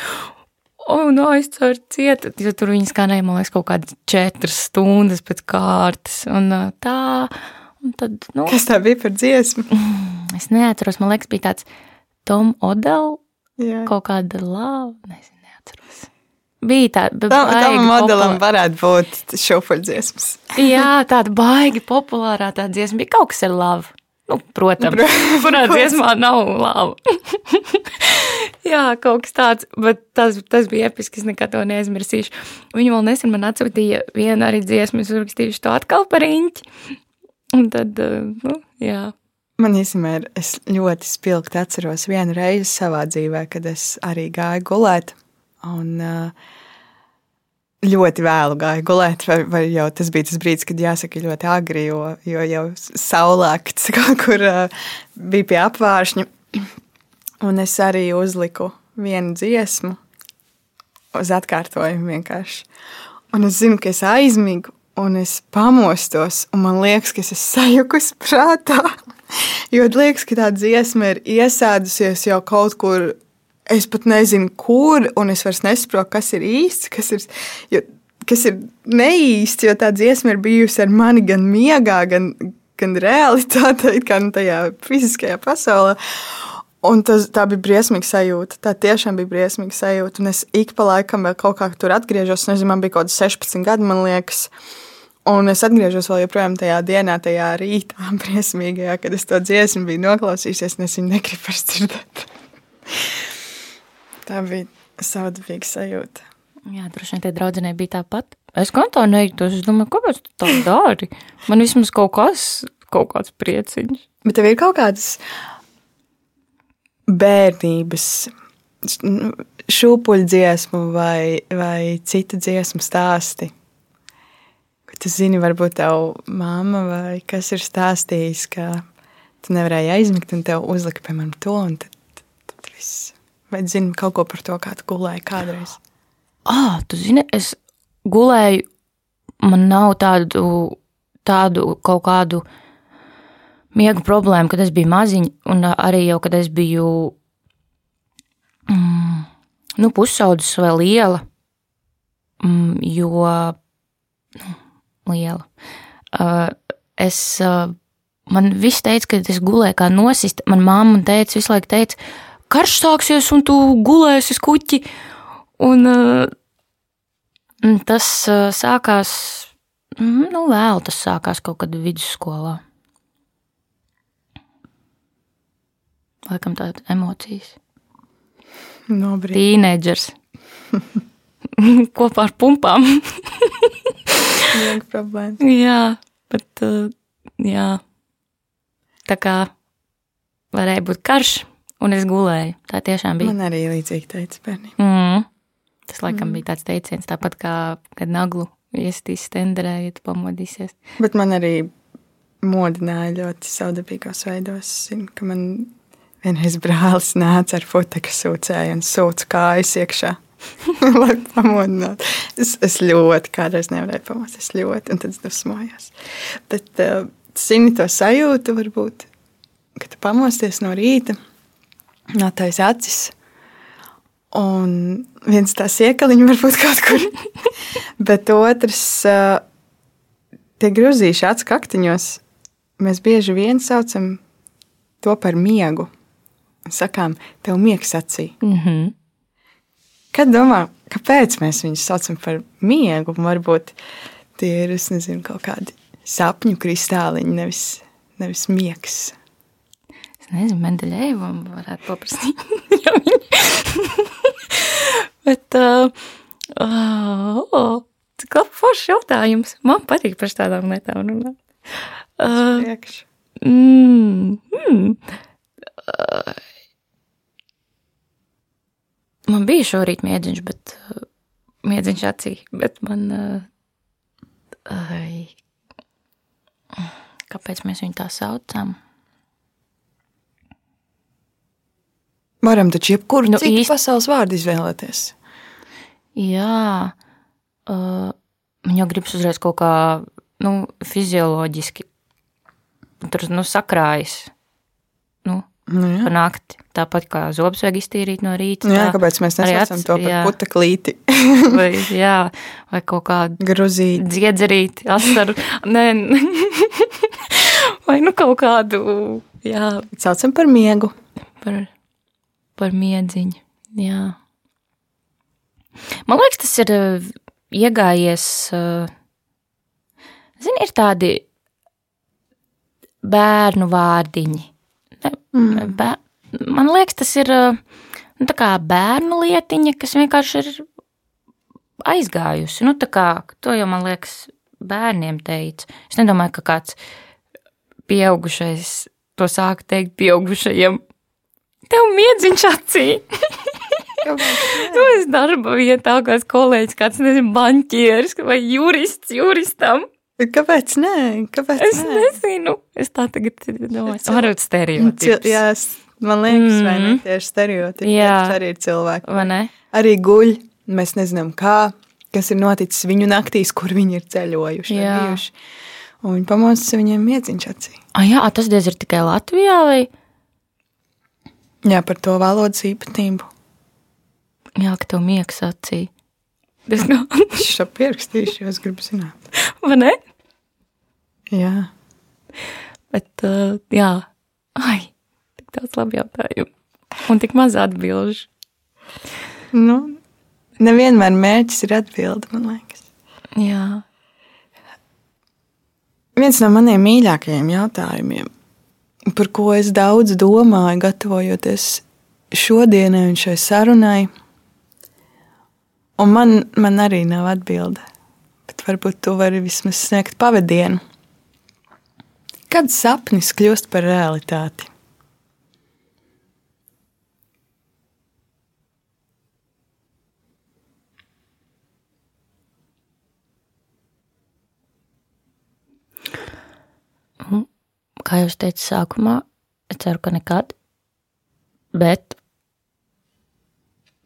un aizcer ciet, jo tur viņi skanēja, man liekas, kaut kādas četras stundas pēc kārtas, un tā, un tad, nu. Kas tā bija par dziesmu? Es neatceros, man liekas, bija tāds Tom Odell, Jā. kaut kāda lava, nezinu, neatceros. Bija tāda, Tam, tam baigi modelim populāra- varētu būt šoferdziesmas. Jā, tāda baigi populārā tā dziesma bija kaut kas ar lavu. Nu, protams, Pro- kurā dziesmā nav lava. Jā, kaut kas tāds, bet tas, tas bija episki, es nekad to neaizmirsīšu. Viņa vēl nesen man atsūtīja vienu arī dziesmu, es uzrakstīšu to atkal par riņķi. Un tad, uh, nu, jā. Man īstenībā ir, es ļoti spilgti atceros vienu reizi savā dzīvē, kad es arī gāju gulēt. Un ļoti vēlu gāju gulēt, vai, vai jau tas bija tas brīdis, kad jāsaka ļoti agri, jo, jo jau saulēkts kaut kur bija pie apvāršņa. Un es arī uzliku vienu dziesmu uz atkārtojumu vienkārši. Un es zinu, ka es aizmigu, un es pamostos, un man liekas, ka es esmu sajukusi prātā. Jo liekas, ka tā dziesma ir iesēdusies jau kaut kur. Es pat nezinu, kur, un es vairs nesaprotu, kas ir īsts, kas ir, jo, kas ir neīsts. Jo tā dziesma ir bijusi ar mani gan miegā, gan, gan realitātē, gan tajā fiziskajā pasaulē. Un tas, bija briesmīga sajūta. Tā tiešām bija briesmīga sajūta. Un es ik pa laikam vēl kaut kā tur atgriežos. Nezinu, man bija kaut kāds 16 gadi, man liekas. Un es atgriežos vēl joprojām tajā dienā, tajā rītā, briesmīgajā, kad es to dziesmu biju noklausījusies, un es viņu negribu vairs dzirdēt. Tā bija saudabīga sajūta. Jā, droši vien tie draudzenei bija tāpat. Es kā tā neiktos, es domāju, kāpēc tu tā dari? Man vismaz kaut kas, kaut kāds prieciņš. Bet tev ir kaut kādas bērnības šūpuļu dziesmu vai, vai citu dziesmu stāsti. Ko tu zini, varbūt tev mamma vai kas ir stāstījis, ka tu nevarēji aizmigt un tev uzlika, piemēram, to un tad, tad, tad viss. Vai zini kaut ko par to, kā tu gulēji kādreiz? Ah, tu zini, es gulēju, man nav tādu, tādu kaut kādu miega problēmu, kad es biju maziņa, un arī jau, kad es biju mm, nu, pusaudzis vai liela, mm, jo nu, liela. Uh, es, uh, man viss teica, ka es gulēju kā nosist. Man mamma teica visu laiku, teica, karš sāksies un tu gulēsi uz kuķi. Un uh, tas uh, sākās, mm, nu, vēl tas sākās kaut kad vidusskolā. Laikam tādas emocijas. Nobrīd. Tīneģers. Kopā ar pumpām. Jā, bet uh, jā. Tā kā varēja būt karš, un es gulēju. Tā tiešām bija. Man arī līdzīgi teica bērni. Mm. Tas laikam mm. bija tāds teiciens, tāpat kā kad naglu iestīs stenderē, ja tu pamodīsies. Bet man arī modināja ļoti saudabīgos veidos. Zinu, ka man vienreiz brālis nāca ar futeku sūcēju un sūca kājas iekšā. Lai pamodinātu. Es, es ļoti kādreiz nevarēju pamodināt. Es ļoti, un tad es dusmojos. Bet, uh, zini, to sajūtu varbūt, kad tu pamosties no rīta, notais acis. Un viens tās iekaliņš varbūt kaut kur. Bet otrs, uh, tie grūzīši acu kaktiņos, mēs bieži vien saucam to par miegu. Sakām, tev miegs acī. Mm -hmm. Kad domā, kāpēc mēs viņus saucam par miegu? Varbūt tie ir, nezinu, kaut kādi sapņu kristāliņi, nevis, nevis miegs. Es nezinu, Mendeļēvam varētu paprasīt. Bet, uh, uh, cik labi foršs jautājums. Man patīk par tādām lietām runāt. Uh, mm, mm. Uh, man bija šorīt miedziņš, bet uh, miedziņš acī, bet man. Uh, ai, kāpēc mēs viņu tā saucam? Varam taču jebkuru Nu, citu īsti- pasaules vārdu izvēlēties. Jā, uh, man jau gribas uzreiz kaut kā nu, fizioloģiski tur nu, sakrājas. Nu, Nu, jā. pa nakti. Tāpat kā zobus vajag iztīrīt no rīta. Jā, tā kāpēc mēs acis- to par jā. puteklīti? vai, jā, vai kaut kādu Gruzīt. dziedzerīti, asaru. Nē, vai nu kaut kādu, jā, Saucam par miegu. par, par miedziņu. Jā. Man liekas, tas ir uh, iegājies. uh, Zini, ir tādi bērnu vārdiņi. Mm. bē, man liekas, tas ir nu, bērnu lietiņa, kas vienkārši ir aizgājusi. Nu, kā to jau man liekas, bērniem teica. Es nedomāju, ka kāds pieaugušais to sāk teikt pieaugušajiem. Tev miedziņš acī. Nu, es darba vietā, kāds kolēģis, kāds nezinu, banķieris vai jurists juristam. Kāpēc nē? Kāpēc Es nē? nezinu. Es tā tagad domāju, varbūt Cil- stereotips. Jā, man liekas, mm. vai ne Mhm. tieši stereotipi. Jā. Tas arī ir cilvēki. Vai ne? Arī guļ. Mēs nezinām, kā, kas ir noticis viņu naktīs, kur viņi ir ceļojuši. vai Jā. bijuši. Un viņi pamostas viņiem miedziņš acī. Ah, jā, tas diez ir tikai Latvijā vai? Jā, par to valodas īpatnību. Jā, ka tev miegs acī. Nav, Es šo pierakstīšu, jo es gribu zināt. vai ne? Jā. Bet, uh, jā, ai, tik daudz labi jautājumu. Un tik maz atbilžu. Nu, nevienmēr mērķis ir atbilde, man liekas. Jā. Viens no maniem mīļākajiem jautājumiem, par ko es daudz domāju, gatavojoties šodienai un šai sarunai, un man, man arī nav atbilde. Bet varbūt tu vari vismaz sniegt pavadienu. Kad sapnis kļūst par realitāti? Kā jau teicu sākumā, es ceru, ka nekad. Bet,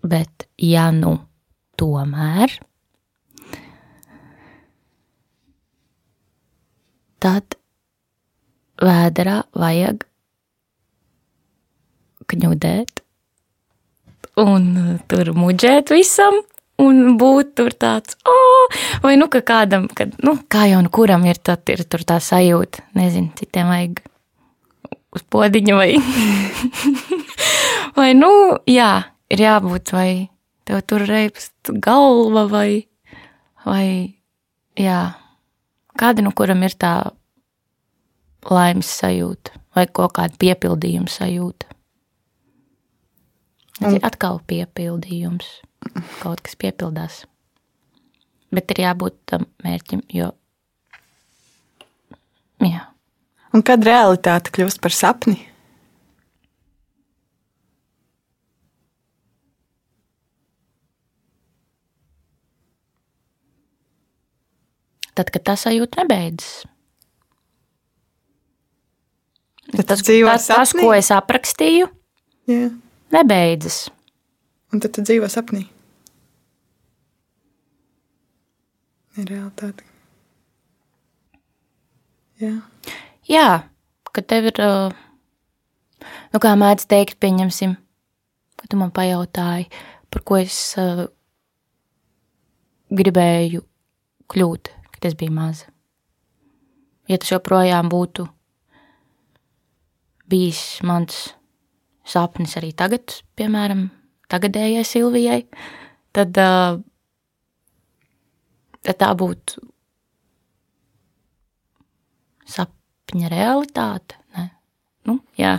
bet ja nu tomēr, tad vēderā vajag kņudēt un uh, tur muģēt visam. Un būt tur tāds, oh! vai nu, ka kādam, kad, nu, kā jau nu kuram ir, tad ir tur tā sajūta, nezinu, citiem vajag uz podiņa vai. vai, nu, jā, ir jābūt, vai tev tur reibst galva, vai, vai, jā, kāda no kuram ir tā laimes sajūta, vai kaut kāda piepildījuma sajūta. Tas ir atkal piepildījums, kaut kas piepildās. Bet ir jābūt tam mērķim, jo, jā. Un kad realitāte kļūst par sapni? Tad, kad tā sajūta nebeidzas. Tad Tas, tas, tas, ko es aprakstīju, Jā. nebeidzas. Un tad tu dzīvo sapnī. Realitāte. Jā. Jā, ka tev ir, uh, nu, kā mēdz teikt, pieņemsim, ka tu man pajautāji, par ko es uh, gribēju kļūt, kad es biju maza. Ja tas joprojām būtu bijis mans sapnis arī tagad, piemēram, tagadējai Silvijai, tad, tad tā būtu sapņa realitāte. Ne? Nu, jā.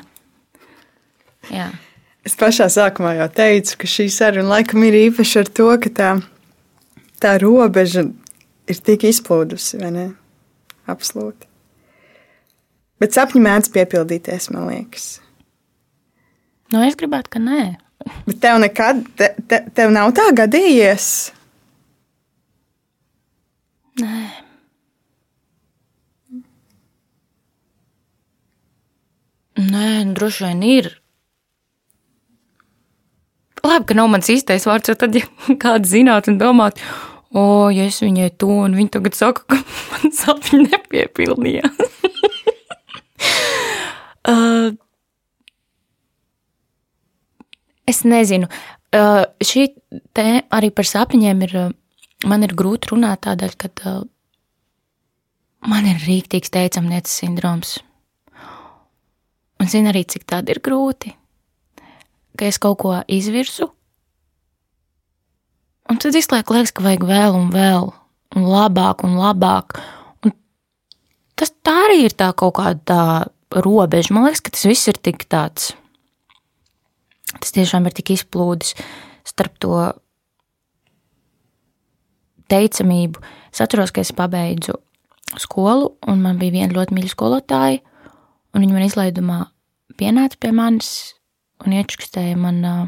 jā. Es pašā sākumā jau teicu, ka šī saruna laikam ir īpaša ar to, ka tā, tā robeža ir tik izplūdusi, vai ne? Absolūti. Bet sapņi mēdz piepildīties, man liekas. Nu, es gribētu, ka nē. Bet tev nekad, te, te, tev nav tā gadījies. Nē. Nē, droši vien ir. Labi, ka nav mans īstais vārds, jo tad, ja kāds zinātu un domātu, o, ja es viņai to, un viņa tagad saka, ka man sapņi nepiepildījās. uh, es nezinu. Uh, šī tēma arī par sapņiem ir, uh, man ir grūti runāt tādēļ, ka uh, man ir rīktīgs teicamnieces sindroms. Un zinu arī, cik tāda ir grūti, ka es kaut ko izvirsu, Un tad visu laiku liekas, ka vajag vēl un vēl, un labāk un labāk. Un tas tā arī ir tā kaut kāda tā robeža. Man liekas, ka tas viss ir tik tāds. Tas tiešām ir tik izplūdis starp to teicamību. Es atceros, ka es pabeidzu skolu, un man bija viena ļoti mīļa skolotāja, un viņa man izlaidumā pienāca pie manis un iečukstēja man uh,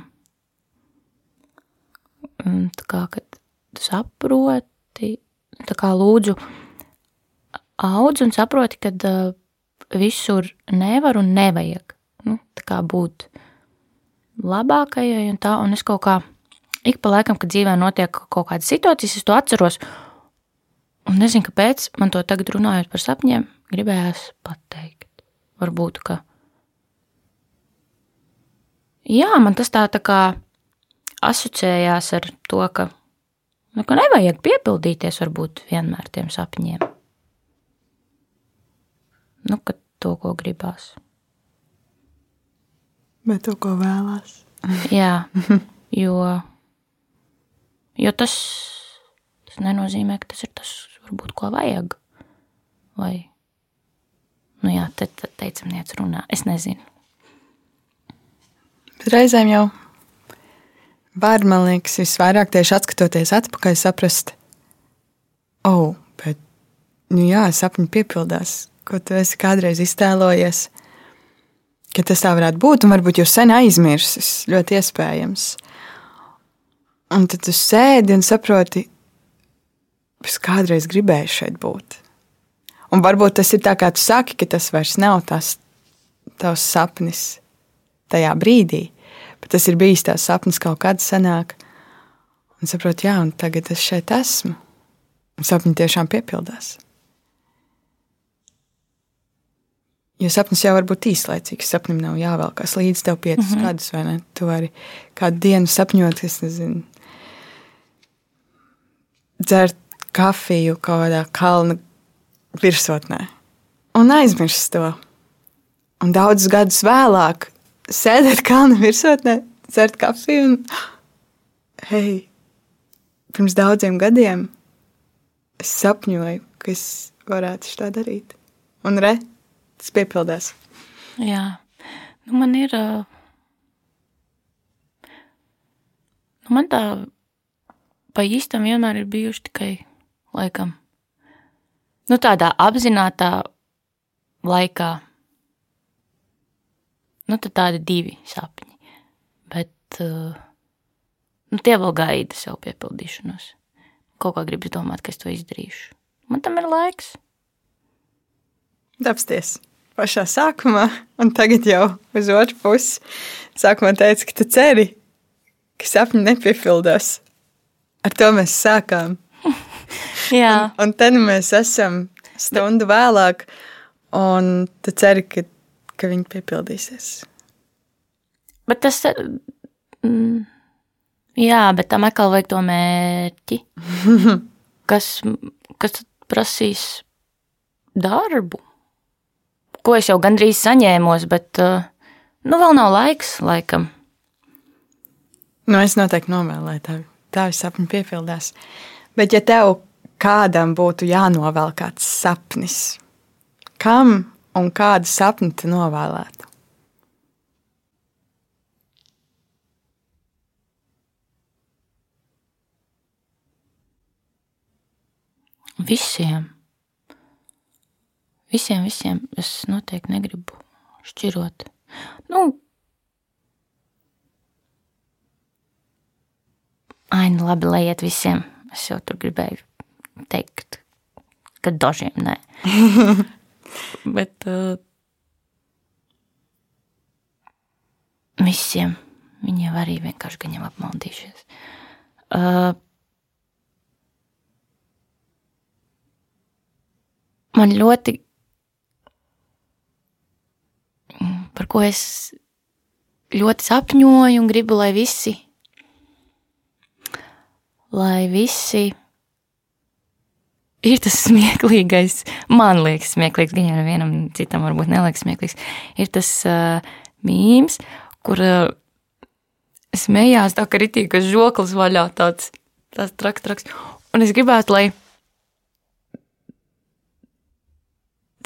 tā kā, kad saproti, tā kā lūdzu audz un saproti, ka uh, visur nevar un nevajag, nu, būt labākajai un tā, un es kaut kā ik pa laikam, kad dzīvē notiek kaut kādas situācijas, es to atceros, un nezinu, kāpēc man to tagad runājot par sapņiem, gribējās pateikt. Varbūt, ka jā, man tas tā, tā kā asociējās ar to, ka, nu, ka nevajag piepildīties varbūt vienmēr tiem sapņiem. Nu, ka to, ko gribās. Bet to, ko vēlās. Jā, jo, jo tas, tas nenozīmē, ka tas ir tas, varbūt, ko vajag. Vai, nu jā, te, te teicamniec runā, es nezinu. Bet reizēm jau var, man liekas, visvairāk tieši atskatoties atpakaļ, saprast, oh, bet, nu jā, sapņi piepildās, ko tu esi kādreiz iztēlojies, ka tas tā varētu būt, un varbūt jau sen aizmirsis, ļoti iespējams. Un tad tu sēdi un saproti, es kādreiz gribēju šeit būt. Un varbūt tas ir tā, kā tu saki, ka tas vairs nav tas tavs sapnis tajā brīdī bet tas ir bijis tās sapnis kaut kad senāk. Un saprotu, jā, un tagad es šeit esmu. Un sapņi tiešām piepildās. Jo sapnis jau var būt īslaicīgs. Sapnim nav jāvelkās līdz tev piecus mm -hmm. gadus, vai ne? Tu vari kādu dienu sapņot, es nezinu, dzert kafiju kaut kādā kalna virsotnē un aizmirst to. Un daudzus gadus vēlāk sēdēt kalna virsotnē, dzert kafiju un, hei, pirms daudziem gadiem es sapņoju, ka es varētu tā darīt. Un re, tas piepildās. Jā, nu man ir. Nu man tā pa īstam vienmēr ir bijuši tikai laikam. Nu, tādā apzinātā laikā Nu, tad tādi divi sapņi. Bet uh, nu, tie vēl gaida savu piepildīšanos. Kaut kā gribas domāt, ka es to izdarīšu. Man tam ir laiks. Dapsties pašā sākumā, un tagad jau uz otru pusi. Sākumā teica, ka tu ceri, ka sapņi nepiepildās. Ar to mēs sākām. Jā. Un, un tad mēs esam stundu vēlāk, un tu ceri, ka ka viņi piepildīsies. Bet tas, mm, jā, bet tam atkal vajag to mērķi, kas, kas prasīs darbu, ko es jau gandrīz saņēmos, bet nu vēl nav laiks, laikam. Nu, es noteikti novēlēju tev, tavi sapņi piepildās. Bet, ja tev kādam būtu jānovēl kāds sapnis, kam un kādu sapni tu novēlētu? Visiem. Visiem, visiem. Es noteikti negribu šķirot. Nu, Ai, nu labi, lai iet visiem. Es jau tur gribēju teikt, ka dažiem nē. Bet uh, visiem viņiem arī vienkārši gaņem apmaldīšies. Uh, man ļoti, par ko es ļoti sapņoju un gribu, lai visi, lai visi ir tas smieklīgais, man liekas, smieklīgs, gan jau vienam citam varbūt neliekas smieklīgs, ir tas uh, mīmīms, kur uh, smējās tā, ka ritīgas žoklis vaļā tāds, tāds traks, traks. Un es gribētu, lai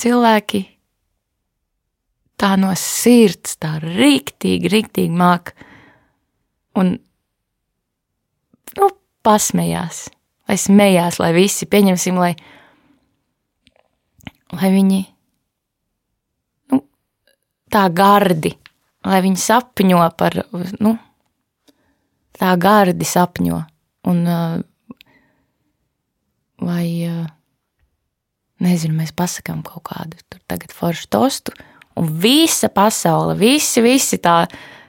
cilvēki tā no sirds, tā rīktīgi, rīktīgi māk un nu, pasmējās, vai smējās, lai visi pieņemsim, lai, lai viņi nu, tā gardi, lai viņi sapņo par, nu, tā gardi sapņo. Un, vai, nezinu, mēs pasakām kaut kādu tur tagad foršu tostu, un visa pasaule, visi, visi tā,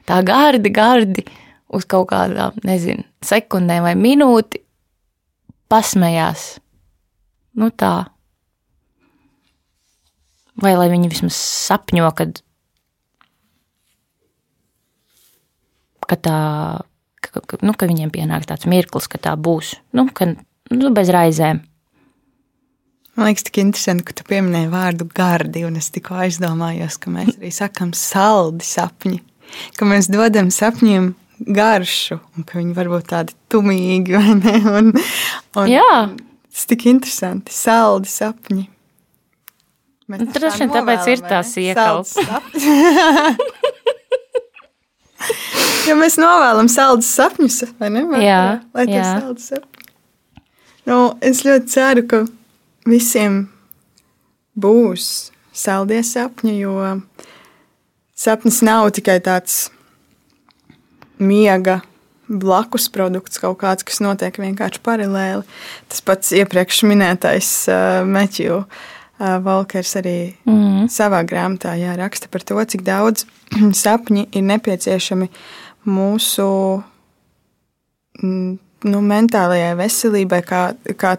tā gardi, gardi uz kaut kādām, nezinu, sekundēm vai minūti pasmējās. Nu tā. Vai lai viņi vismaz sapņo, kad, ka tā, ka, ka, nu, ka viņiem pienāks tāds mirklis, ka tā būs, nu, ka, nu, bez raizēm. Man liekas, tik interesanti, ka tu pieminēji vārdu gardi, un es tikko aizdomājos, ka mēs arī sakām saldi sapņi, ka mēs dodam sapņiem garšu, un ka viņi var būt tādi tumīgi, ne? Un, un Jā. Tas tik interesanti, saldi sapņi. Nu, droši vien tā tāpēc ir tās iekals. Jo mēs novēlam saldus sapņus, vai ne? Vai- Jā, lai tie saldus sapņi. Nu, es ļoti ceru, ka visiem būs saldie sapņi, jo sapnis nav tikai tāds miega blakus produkts, kaut kāds, kas notiek vienkārši paralēli. Tas pats iepriekš minētais uh, Meķiju uh, Volkers arī mm. savā grāmatā jā, raksta par to, cik daudz sapņi ir nepieciešami mūsu mm, nu, mentālajai veselībai, kā, kā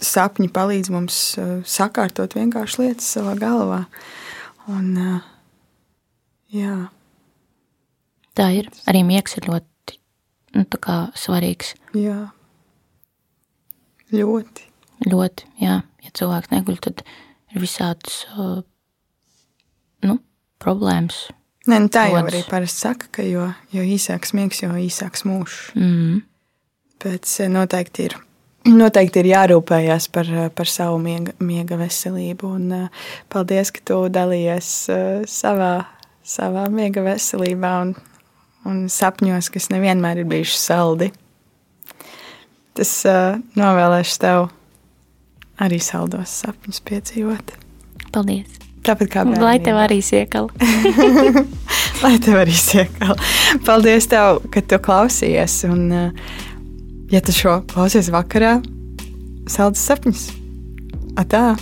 sapņi palīdz mums uh, sakārtot vienkārši lietas savā galvā. Un, uh, jā. Tā ir. Arī miegs ir ļoti nu, svarīgs. Jā, ļoti. Ļoti, jā. Ja cilvēks neguļ, tad ir visādas nu, problēmas. Nē, nu tā jau arī parasti saka, ka jo, jo īsāks miegs, jo īsāks mūžs. Mm. Bet noteikti ir, noteikti ir jārūpējas par, eh, par savu miega, miega veselību. Un, eh, paldies, ka tu dalījies eh, savā, savā miega veselībā un, un sapņos, kas nevienmēr ir bijuši saldi. Tas uh, novēlēšu tev arī saldos sapņus piedzīvot. Paldies! Tāpat kā Lai tev bērnībā. arī siekala. Lai tev arī siekala. Paldies, tev, ka tu klausījies. Un, eh, ja tu šo klausies vakarā, saldus sapņus. Atā!